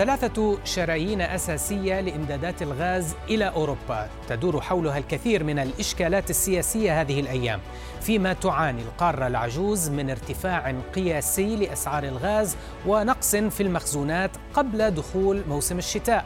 ثلاثة شرايين أساسية لإمدادات الغاز إلى أوروبا. تدور حولها الكثير من الإشكالات السياسية هذه الأيام فيما تعاني القارة العجوز من ارتفاع قياسي لأسعار الغاز ونقص في المخزونات قبل دخول موسم الشتاء.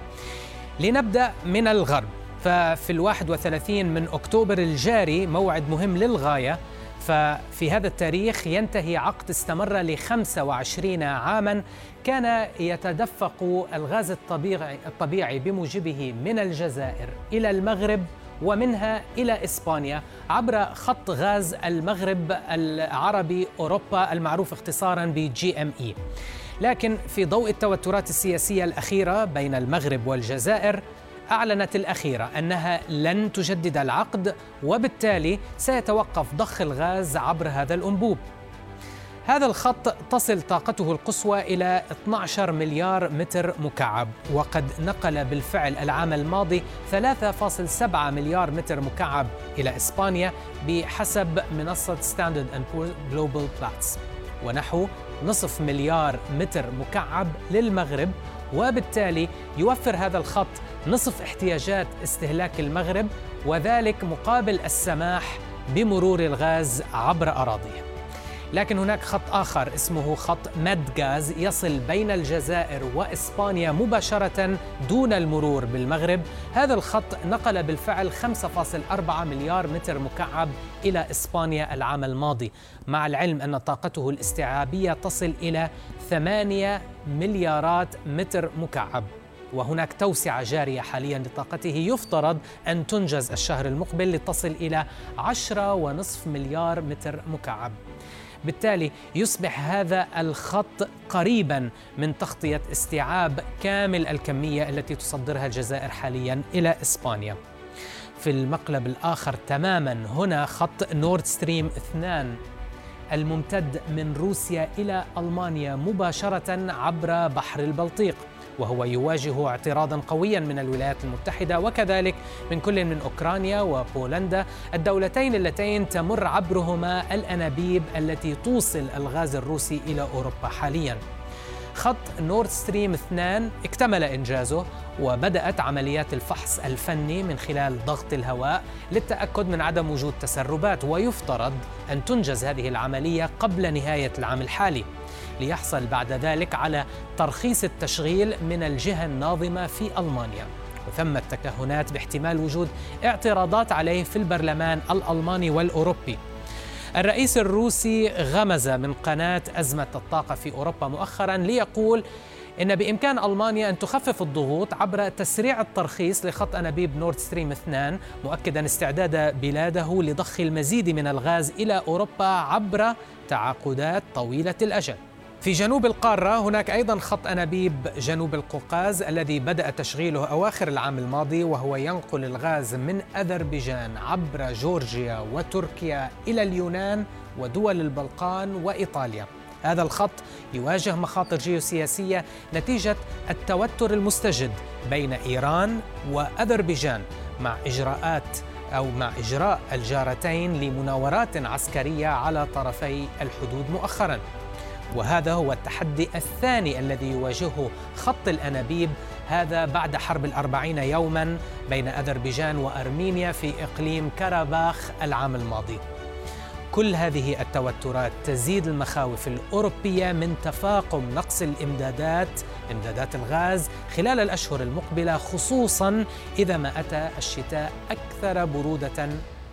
لنبدأ من الغرب. ففي الواحد وثلاثين من أكتوبر الجاري موعد مهم للغاية ففي هذا التاريخ ينتهي عقد استمر ل 25 عاما كان يتدفق الغاز الطبيعي, الطبيعي بموجبه من الجزائر إلى المغرب ومنها إلى إسبانيا عبر خط غاز المغرب العربي أوروبا المعروف اختصارا إم إي. لكن في ضوء التوترات السياسية الأخيرة بين المغرب والجزائر أعلنت الأخيرة أنها لن تجدد العقد وبالتالي سيتوقف ضخ الغاز عبر هذا الأنبوب. هذا الخط تصل طاقته القصوى إلى 12 مليار متر مكعب وقد نقل بالفعل العام الماضي 3.7 مليار متر مكعب إلى إسبانيا بحسب منصة ستاندرد أند بور جلوبال بلاتس ونحو نصف مليار متر مكعب للمغرب وبالتالي يوفر هذا الخط نصف احتياجات استهلاك المغرب وذلك مقابل السماح بمرور الغاز عبر أراضيه لكن هناك خط آخر اسمه خط مد غاز يصل بين الجزائر وإسبانيا مباشرة دون المرور بالمغرب. هذا الخط نقل بالفعل 5.4 مليار متر مكعب إلى إسبانيا العام الماضي. مع العلم أن طاقته الاستيعابية تصل إلى 8 مليارات متر مكعب. وهناك توسعة جارية حاليا لطاقته يفترض أن تنجز الشهر المقبل لتصل إلى 10.5 مليار متر مكعب. بالتالي يصبح هذا الخط قريبا من تغطية استيعاب كامل الكمية التي تصدرها الجزائر حاليا إلى إسبانيا. في المقلب الآخر تماما هنا خط نورد ستريم 2 الممتد من روسيا إلى ألمانيا مباشرة عبر بحر البلطيق. وهو يواجه اعتراضا قويا من الولايات المتحدة وكذلك من كل من أوكرانيا وبولندا الدولتين اللتين تمر عبرهما الأنابيب التي توصل الغاز الروسي إلى أوروبا حاليا. خط نورد ستريم 2 اكتمل إنجازه وبدأت عمليات الفحص الفني من خلال ضغط الهواء للتأكد من عدم وجود تسربات ويفترض أن تنجز هذه العملية قبل نهاية العام الحالي. ليحصل بعد ذلك على ترخيص التشغيل من الجهة الناظمة في ألمانيا. وثمة تكهنات باحتمال وجود اعتراضات عليه في البرلمان الألماني والأوروبي. الرئيس الروسي غمز من قناة أزمة الطاقة في أوروبا مؤخرا ليقول إن بإمكان ألمانيا أن تخفف الضغوط عبر تسريع الترخيص لخط أنابيب نورد ستريم 2 مؤكدا استعداد بلاده لضخ المزيد من الغاز إلى أوروبا عبر تعاقدات طويلة الأجل. في جنوب القارة هناك أيضا خط أنابيب جنوب القوقاز الذي بدأ تشغيله أواخر العام الماضي وهو ينقل الغاز من أذربيجان عبر جورجيا وتركيا إلى اليونان ودول البلقان وإيطاليا. هذا الخط يواجه مخاطر جيوسياسية نتيجة التوتر المستجد بين إيران وأذربيجان مع إجراءات أو مع إجراء الجارتين لمناورات عسكرية على طرفي الحدود مؤخراً. وهذا هو التحدي الثاني الذي يواجهه خط الأنابيب هذا بعد حرب الأربعين يوما بين أذربيجان وأرمينيا في إقليم كاراباخ العام الماضي. كل هذه التوترات تزيد المخاوف الأوروبية من تفاقم نقص الإمدادات إمدادات الغاز خلال الأشهر المقبلة خصوصا إذا ما أتى الشتاء أكثر برودة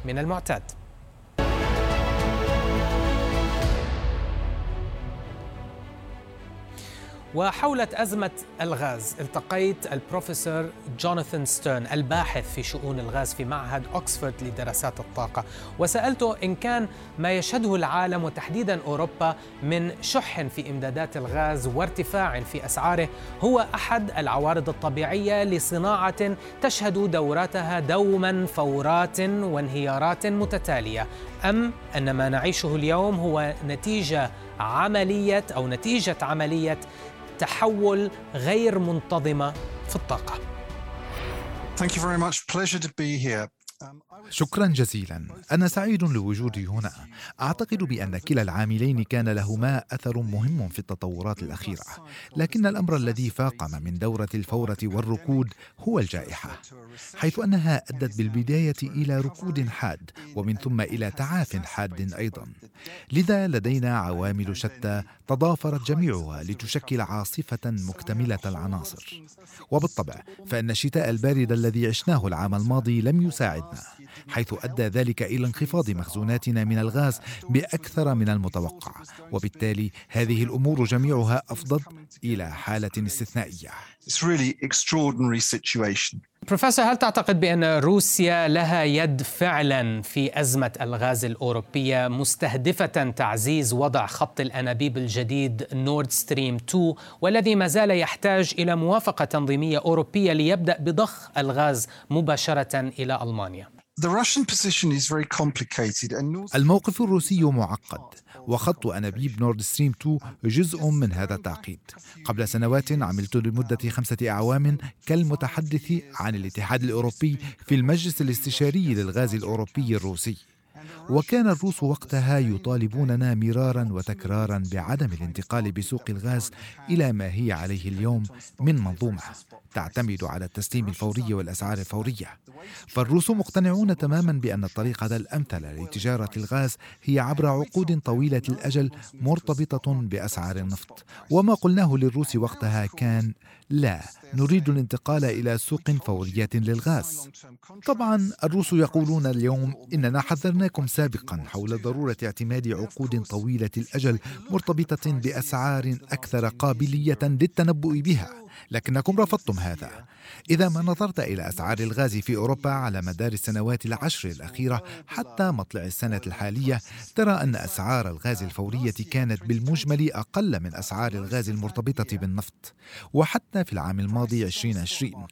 من المعتاد. وحول أزمة الغاز التقيت البروفيسور جوناثان ستيرن الباحث في شؤون الغاز في معهد أكسفورد لدراسات الطاقة. وسألته إن كان ما يشهده العالم وتحديدا أوروبا من شح في إمدادات الغاز وارتفاع في أسعاره هو أحد العوارض الطبيعية لصناعة تشهد دوراتها دوما فورات وانهيارات متتالية. أم أن ما نعيشه اليوم هو نتيجة عملية أو نتيجة عملية تحول غير منتظمة في الطاقة. Thank you very much. Pleasure to be here. شكرا جزيلا. أنا سعيد لوجودي هنا. أعتقد بأن كلا العاملين كان لهما أثر مهم في التطورات الأخيرة. لكن الأمر الذي فاقم من دورة الفورة والركود هو الجائحة حيث أنها أدت بالبداية إلى ركود حاد ومن ثم إلى تعاف حاد أيضا. لذا لدينا عوامل شتى تضافرت جميعها لتشكل عاصفة مكتملة العناصر. وبالطبع فإن الشتاء البارد الذي عشناه العام الماضي لم يساعدنا حيث أدى ذلك إلى انخفاض مخزوناتنا من الغاز بأكثر من المتوقع وبالتالي هذه الأمور جميعها افضت إلى حالة استثنائية It's really extraordinary situation. بروفيسور هل تعتقد بأن روسيا لها يد فعلا في أزمة الغاز الأوروبية مستهدفة تعزيز وضع خط الأنابيب الجديد نورد ستريم 2 والذي ما زال يحتاج إلى موافقة تنظيمية أوروبية ليبدأ بضخ الغاز مباشرة إلى ألمانيا؟ الموقف الروسي معقد وخط أنابيب نورد ستريم 2 جزء من هذا التعقيد. قبل سنوات عملت لمدة خمسة أعوام كالمتحدث عن الاتحاد الأوروبي في المجلس الاستشاري للغاز الأوروبي الروسي. وكان الروس وقتها يطالبوننا مرارا وتكرارا بعدم الانتقال بسوق الغاز إلى ما هي عليه اليوم من منظومة. تعتمد على التسليم الفوري والأسعار الفورية. فالروس مقتنعون تماما بأن الطريقة الأمثل لتجارة الغاز هي عبر عقود طويلة الأجل مرتبطة بأسعار النفط. وما قلناه للروس وقتها كان لا نريد الانتقال إلى سوق فوريه للغاز. طبعا الروس يقولون اليوم إننا حذرناكم سابقا حول ضرورة اعتماد عقود طويلة الأجل مرتبطة بأسعار أكثر قابلية للتنبؤ بها. لكنكم رفضتم هذا. إذا ما نظرت إلى أسعار الغاز في أوروبا على مدار السنوات العشر الأخيرة حتى مطلع السنة الحالية ترى أن أسعار الغاز الفورية كانت بالمجمل أقل من أسعار الغاز المرتبطة بالنفط وحتى في العام الماضي 2020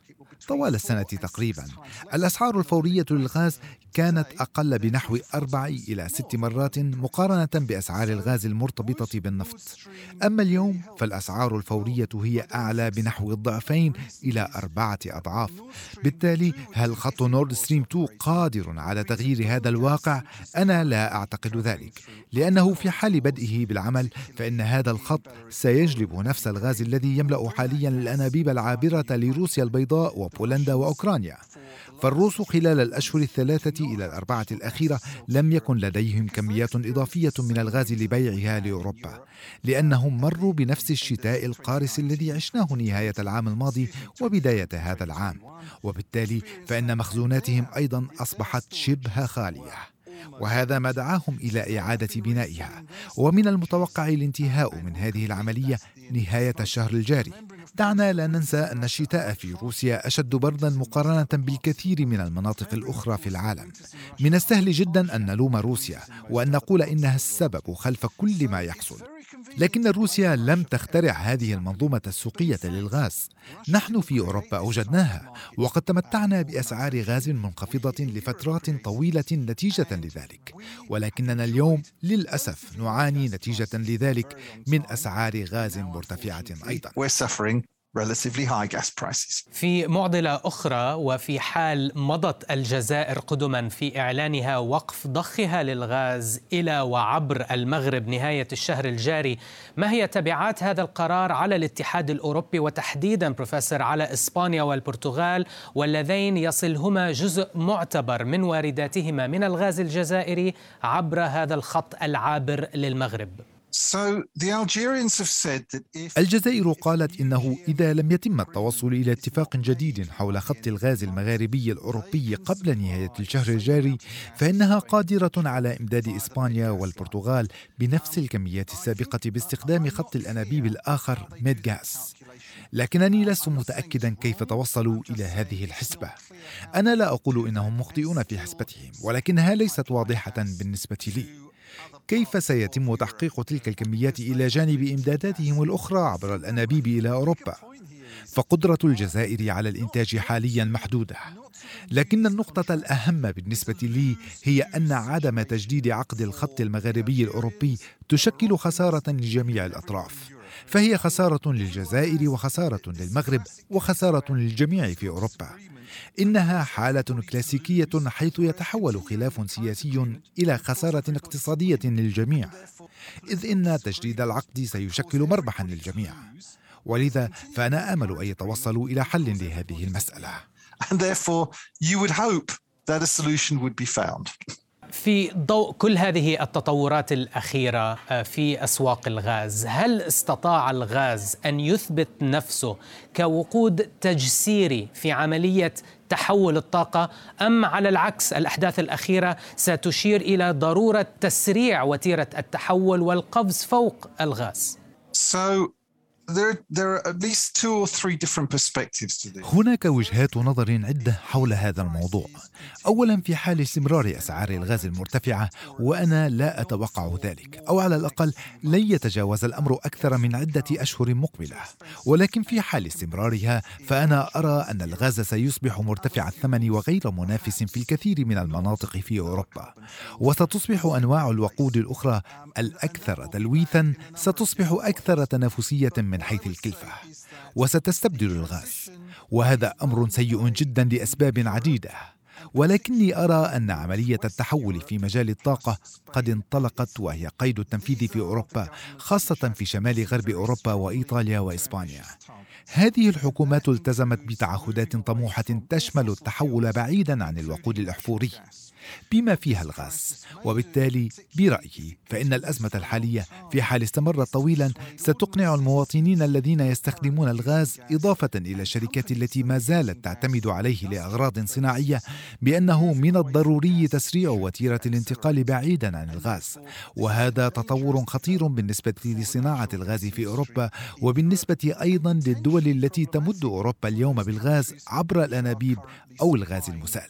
طوال السنة تقريبا. الأسعار الفورية للغاز كانت أقل بنحو أربع إلى ست مرات مقارنة بأسعار الغاز المرتبطة بالنفط. أما اليوم فالأسعار الفورية هي أعلى بنحو الضعفين إلى أربعة أضعاف. بالتالي هل خط نورد ستريم 2 قادر على تغيير هذا الواقع؟ أنا لا أعتقد ذلك. لأنه في حال بدئه بالعمل فإن هذا الخط سيجلب نفس الغاز الذي يملأ حاليا الأنابيب العابرة لروسيا البيضاء وبولندا وأوكرانيا. فالروس خلال الأشهر الثلاثة إلى الأربعة الأخيرة لم يكن لديهم كميات إضافية من الغاز لبيعها لأوروبا لأنهم مروا بنفس الشتاء القارس الذي عشناه نهاية العام الماضي وبداية هذا العام. وبالتالي فإن مخزوناتهم أيضا أصبحت شبه خالية. وهذا ما دعاهم إلى إعادة بنائها. ومن المتوقع الانتهاء من هذه العملية نهاية الشهر الجاري. دعنا لا ننسى أن الشتاء في روسيا أشد بردا مقارنة بالكثير من المناطق الأخرى في العالم. من السهل جدا أن نلوم روسيا وأن نقول إنها السبب خلف كل ما يحصل. لكن روسيا لم تخترع هذه المنظومة السوقية للغاز. نحن في أوروبا أوجدناها وقد تمتعنا بأسعار غاز منخفضة لفترات طويلة نتيجة لذلك. ولكننا اليوم للأسف نعاني نتيجة لذلك من أسعار غاز مرتفعة أيضا. Relatively high gas prices. في معضلة أخرى وفي حال مضت الجزائر قدما في إعلانها وقف ضخها للغاز إلى وعبر المغرب نهاية الشهر الجاري ما هي تبعات هذا القرار على الاتحاد الأوروبي وتحديدا بروفيسور على إسبانيا والبرتغال واللذين يصلهما جزء معتبر من وارداتهما من الغاز الجزائري عبر هذا الخط العابر للمغرب الجزائر قالت إنه إذا لم يتم التوصل إلى اتفاق جديد حول خط الغاز المغاربي الأوروبي قبل نهاية الشهر الجاري فإنها قادرة على إمداد إسبانيا والبرتغال بنفس الكميات السابقة باستخدام خط الأنابيب الآخر ميدغاز لكنني لست متأكدا كيف توصلوا إلى هذه الحسبة. أنا لا أقول إنهم مخطئون في حسبتهم ولكنها ليست واضحة بالنسبة لي. كيف سيتم تحقيق تلك الكميات إلى جانب إمداداتهم الأخرى عبر الأنابيب إلى أوروبا؟ فقدرة الجزائر على الإنتاج حاليا محدودة. لكن النقطة الأهم بالنسبة لي هي أن عدم تجديد عقد الخط المغاربي الأوروبي تشكل خسارة لجميع الأطراف. فهي خسارة للجزائر وخسارة للمغرب وخسارة للجميع في أوروبا. إنها حالة كلاسيكية حيث يتحول خلاف سياسي إلى خسارة اقتصادية للجميع إذ إن تجديد العقد سيشكل مربحا للجميع. ولذا فأنا آمل أن يتوصلوا إلى حل لهذه المسألة. And therefore you would hope that a solution would be found. في ضوء كل هذه التطورات الأخيرة آه، في أسواق الغاز، هل استطاع الغاز أن يثبت نفسه كوقود تجسيري في عملية تحول الطاقة أم على العكس الأحداث الأخيرة ستشير إلى ضرورة تسريع وتيرة التحول والقفز فوق الغاز؟ So هناك وجهات نظر عدة حول هذا الموضوع. أولا في حال استمرار أسعار الغاز المرتفعة وأنا لا أتوقع ذلك، أو على الأقل لن يتجاوز الأمر أكثر من عدة أشهر مقبلة. ولكن في حال استمرارها فأنا أرى أن الغاز سيصبح مرتفع الثمن وغير منافس في الكثير من المناطق في أوروبا. وستصبح أنواع الوقود الأخرى الأكثر تلويثا ستصبح أكثر تنافسية من من حيث الكلفة وستستبدل الغاز. وهذا أمر سيء جدا لأسباب عديدة. ولكني أرى أن عملية التحول في مجال الطاقة قد انطلقت وهي قيد التنفيذ في أوروبا خاصة في شمال غرب أوروبا وإيطاليا وإسبانيا. هذه الحكومات التزمت بتعهدات طموحة تشمل التحول بعيدا عن الوقود الأحفوري. بما فيها الغاز وبالتالي برأيي فإن الأزمة الحالية في حال استمرت طويلا ستقنع المواطنين الذين يستخدمون الغاز إضافة إلى الشركات التي ما زالت تعتمد عليه لأغراض صناعية بأنه من الضروري تسريع وتيرة الانتقال بعيدا عن الغاز. وهذا تطور خطير بالنسبة لصناعة الغاز في أوروبا وبالنسبة أيضا للدول التي تمد أوروبا اليوم بالغاز عبر الأنابيب أو الغاز المسال.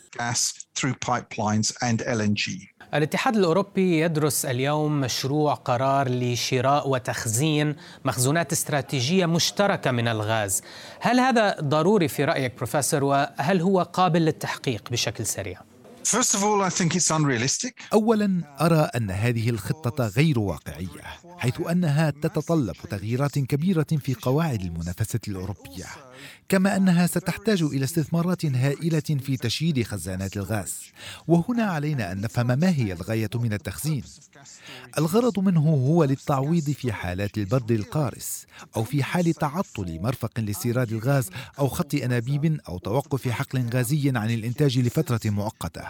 الاتحاد الأوروبي يدرس اليوم مشروع قرار لشراء وتخزين مخزونات استراتيجية مشتركة من الغاز. هل هذا ضروري في رأيك بروفيسور وهل هو قابل للتحقيق بشكل سريع؟ First of all, I think it's unrealistic. أولا أرى أن هذه الخطة غير واقعية حيث أنها تتطلب تغييرات كبيرة في قواعد المنافسة الأوروبية كما أنها ستحتاج إلى استثمارات هائلة في تشييد خزانات الغاز. وهنا علينا أن نفهم ما هي الغاية من التخزين. الغرض منه هو للتعويض في حالات البرد القارس أو في حال تعطل مرفق لاستيراد الغاز أو خط أنابيب أو توقف حقل غازي عن الإنتاج لفترة مؤقتة.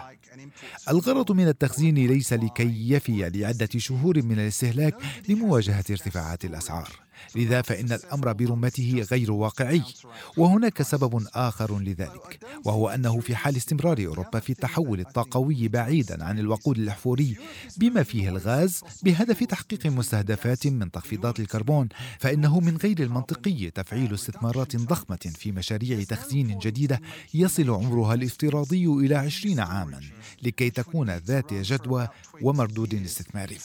الغرض من التخزين ليس لكي يفي لعدة شهور من الاستهلاك لمواجهة ارتفاعات الأسعار. لذا فإن الأمر برمته غير واقعي. وهناك سبب آخر لذلك وهو أنه في حال استمرار أوروبا في التحول الطاقوي بعيدا عن الوقود الأحفوري بما فيه الغاز بهدف تحقيق مستهدفات من تخفيضات الكربون فإنه من غير المنطقي تفعيل استثمارات ضخمة في مشاريع تخزين جديدة يصل عمرها الافتراضي إلى عشرين عاما لكي تكون ذات جدوى ومردود استثماري.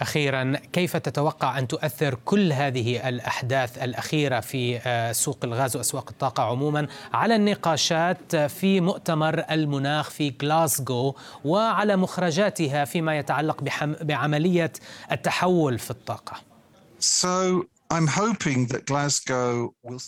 أخيرا كيف تتوقع أن تؤثر كل هذه الأحداث الأخيرة في آه، سوق الغاز وأسواق الطاقة عموما على النقاشات في مؤتمر المناخ في غلاسكو وعلى مخرجاتها فيما يتعلق بعملية التحول في الطاقة؟ So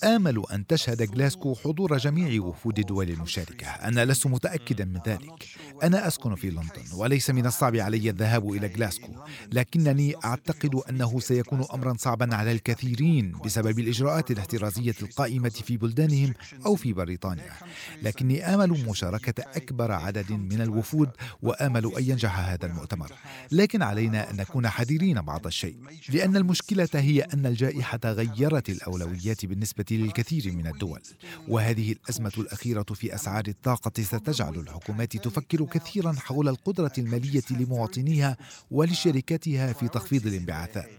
آمل أن تشهد غلاسكو حضور جميع وفود الدول المشاركة. أنا لست متأكدا من ذلك. أنا أسكن في لندن وليس من الصعب علي الذهاب إلى غلاسكو لكنني أعتقد أنه سيكون أمرا صعبا على الكثيرين بسبب الإجراءات الاحترازية القائمة في بلدانهم أو في بريطانيا. لكني آمل مشاركة أكبر عدد من الوفود وآمل أن ينجح هذا المؤتمر. لكن علينا أن نكون حذرين بعض الشيء لأن المشكلة هي أن الجائحة غيرت الأولويات بالنسبة للكثير من الدول وهذه الأزمة الأخيرة في أسعار الطاقة ستجعل الحكومات تفكر كثيرا حول القدرة المالية لمواطنيها ولشركاتها في تخفيض الانبعاثات.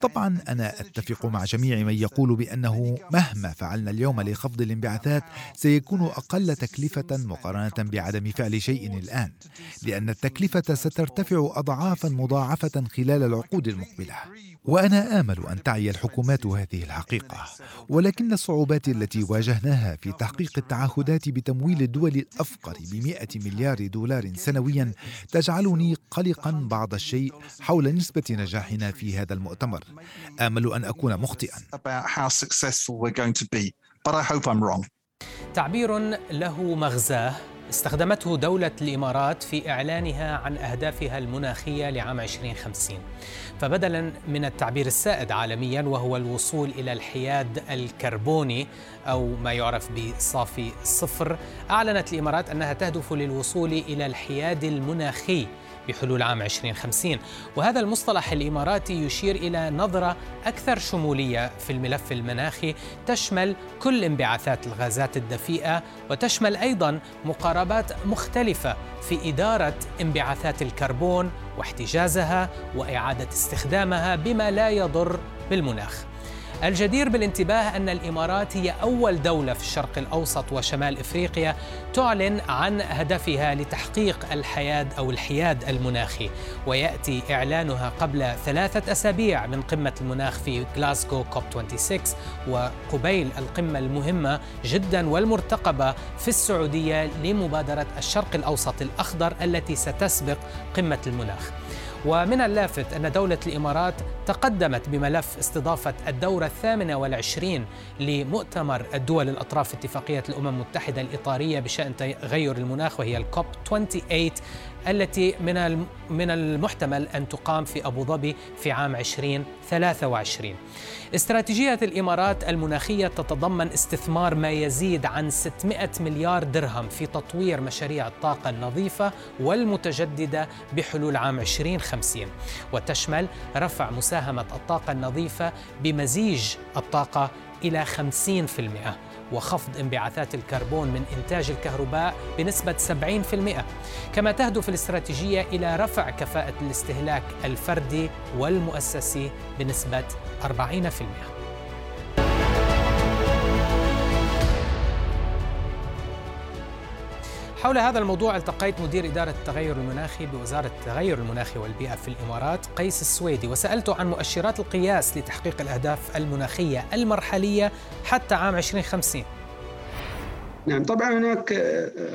طبعا أنا أتفق مع جميع من يقول بأنه مهما فعلنا اليوم لخفض الانبعاثات سيكون أقل تكلفة مقارنة بعدم فعل شيء الآن لأن التكلفة سترتفع اضعافا مضاعفة خلال العقود المقبلة. وأنا آمل أن تعي الحكومات هذه الحقيقة ولكن الصعوبات التي واجهناها في تحقيق التعهدات بتمويل الدول الأفقر ب مليار دولار سنويا تجعلني قلقا بعض الشيء حول نسبة نجاحنا في هذا المؤتمر. آمل أن أكون مخطئا. تعبير له مغزاه. استخدمته دولة الإمارات في إعلانها عن أهدافها المناخية لعام 2050 فبدلا من التعبير السائد عالميا وهو الوصول إلى الحياد الكربوني أو ما يعرف بصافي صفر أعلنت الإمارات أنها تهدف للوصول إلى الحياد المناخي بحلول عام 2050 وهذا المصطلح الإماراتي يشير إلى نظرة أكثر شمولية في الملف المناخي تشمل كل انبعاثات الغازات الدفيئة وتشمل أيضا مقاربات مختلفة في إدارة انبعاثات الكربون واحتجازها وإعادة استخدامها بما لا يضر بالمناخ. الجدير بالانتباه أن الإمارات هي أول دولة في الشرق الأوسط وشمال إفريقيا تعلن عن هدفها لتحقيق الحياد أو الحياد المناخي. ويأتي إعلانها قبل ثلاثة أسابيع من قمة المناخ في غلاسكو كوب 26 وقبيل القمة المهمة جدا والمرتقبة في السعودية لمبادرة الشرق الأوسط الأخضر التي ستسبق قمة المناخ. ومن اللافت أن دولة الإمارات تقدمت بملف استضافة الدورة الثامنة والعشرين لمؤتمر الدول الأطراف اتفاقية الأمم المتحدة الإطارية بشأن تغير المناخ وهي الكوب 28 التي من من المحتمل أن تقام في أبو ظبي في عام 2023. استراتيجية الإمارات المناخية تتضمن استثمار ما يزيد عن 600 مليار درهم في تطوير مشاريع الطاقة النظيفة والمتجددة بحلول عام 2050 وتشمل رفع مساهمة الطاقة النظيفة بمزيج الطاقة إلى 50% وخفض انبعاثات الكربون من إنتاج الكهرباء بنسبة 70% كما تهدف الاستراتيجية إلى رفع كفاءة الاستهلاك الفردي والمؤسسي بنسبة 40%. حول هذا الموضوع التقيت مدير إدارة التغير المناخي بوزارة التغير المناخي والبيئة في الإمارات قيس السويدي وسألته عن مؤشرات القياس لتحقيق الأهداف المناخية المرحلية حتى عام 2050 نعم طبعا هناك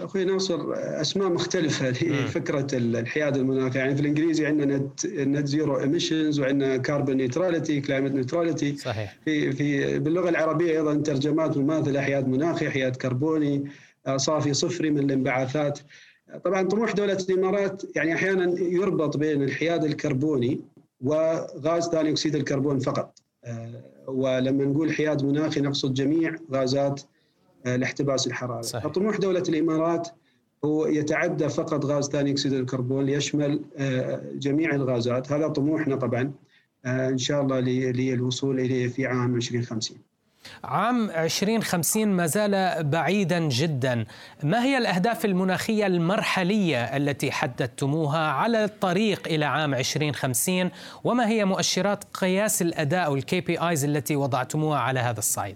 أخوي ناصر أسماء مختلفة لفكرة الحياد المناخي. يعني في الإنجليزي عندنا net zero emissions وعندنا carbon neutrality climate neutrality صحيح. في في باللغة العربية أيضا ترجمات مماثلة حياد مناخي حياد كربوني. صافي صفري من الانبعاثات. طبعا طموح دولة الإمارات يعني أحيانا يربط بين الحياد الكربوني وغاز ثاني أكسيد الكربون فقط. آه، ولما نقول حياد مناخي نقصد جميع غازات آه، الاحتباس الحراري. صحيح. فطموح دولة الإمارات هو يتعدى فقط غاز ثاني أكسيد الكربون ليشمل آه، جميع الغازات. هذا طموحنا طبعا إن شاء الله للوصول إليه في عام 2050 عام 2050 ما زال بعيدا جدا. ما هي الأهداف المناخية المرحلية التي حددتموها على الطريق إلى عام 2050 وما هي مؤشرات قياس الأداء أو الـ KPIs التي وضعتموها على هذا الصعيد؟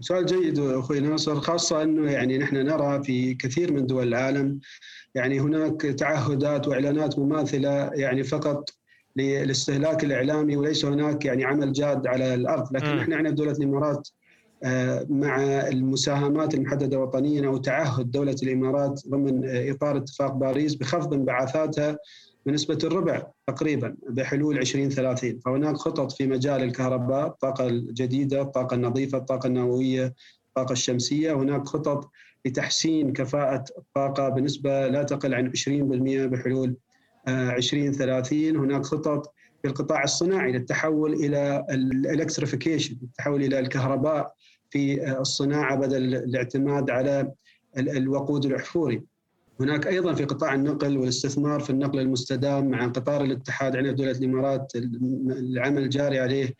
سؤال جيد أخوي ناصر خاصه أنه يعني نحن نرى في كثير من دول العالم يعني هناك تعهدات وإعلانات مماثلة يعني فقط للاستهلاك الإعلامي وليس هناك يعني عمل جاد على الأرض. لكن نحن عندنا دولة الإمارات مع المساهمات المحددة وطنيا أو تعهد دولة الإمارات ضمن إطار اتفاق باريس بخفض انبعاثاتها بنسبة الربع تقريبا بحلول 2030 فهناك خطط في مجال الكهرباء الطاقة الجديدة الطاقة النظيفة الطاقة النووية الطاقة الشمسية. هناك خطط لتحسين كفاءة الطاقة بنسبة لا تقل عن 20% بحلول 2030 هناك خطط في القطاع الصناعي للتحول إلى الالكتريفيكيشن التحول إلى الكهرباء. في الصناعة بدل الاعتماد على الوقود الأحفوري هناك أيضا في قطاع النقل والاستثمار في النقل المستدام مع قطار الاتحاد عند دولة الإمارات العمل الجاري عليه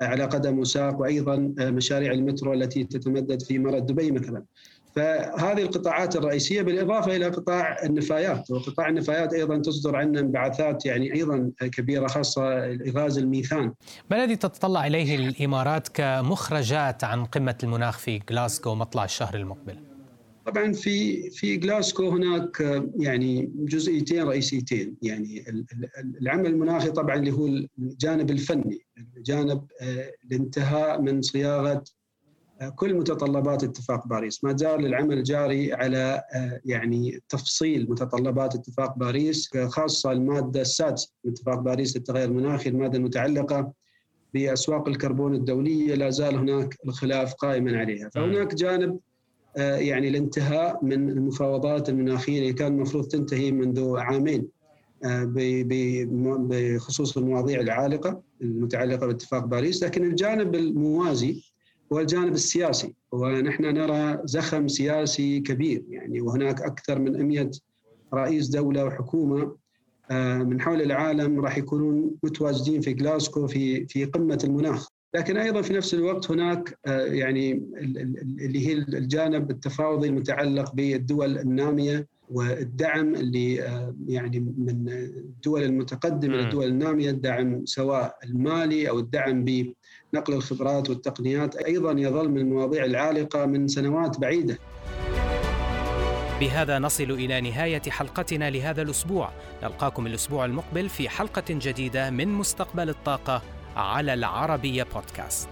على قدم وساق وأيضا مشاريع المترو التي تتمدد في مرة دبي مثلا. فهذه القطاعات الرئيسية بالإضافة إلى قطاع النفايات، وقطاع النفايات أيضا تصدر عنا انبعاثات يعني أيضا كبيرة خاصة غاز الميثان. ما الذي تتطلع إليه الإمارات كمخرجات عن قمة المناخ في غلاسكو مطلع الشهر المقبل؟ طبعا في في جلاسكو هناك يعني جزئيتين رئيسيتين يعني العمل المناخي طبعا اللي هو الجانب الفني جانب الانتهاء من صياغة كل متطلبات اتفاق باريس. ما زال العمل جاري على يعني تفصيل متطلبات اتفاق باريس خاصة المادة السادسة من اتفاق باريس للتغير المناخي المادة المتعلقة بأسواق الكربون الدولية. لا زال هناك الخلاف قائما عليها. فهناك جانب يعني الانتهاء من المفاوضات المناخية اللي كان المفروض تنتهي منذ عامين بخصوص المواضيع العالقة المتعلقة باتفاق باريس. لكن الجانب الموازي هو الجانب السياسي. ونحن نرى زخم سياسي كبير. يعني وهناك أكثر من 100 رئيس دولة وحكومة من حول العالم راح يكونون متواجدين في جلاسكو في في قمة المناخ. لكن أيضا في نفس الوقت هناك يعني اللي هي الجانب التفاوضي المتعلق بالدول النامية والدعم اللي يعني من الدول المتقدمة للدول النامية الدعم سواء المالي أو الدعم بنقل الخبرات والتقنيات أيضا يظل من المواضيع العالقة من سنوات بعيدة. بهذا نصل إلى نهاية حلقتنا لهذا الأسبوع، نلقاكم الأسبوع المقبل في حلقة جديدة من مستقبل الطاقة على العربية بودكاست.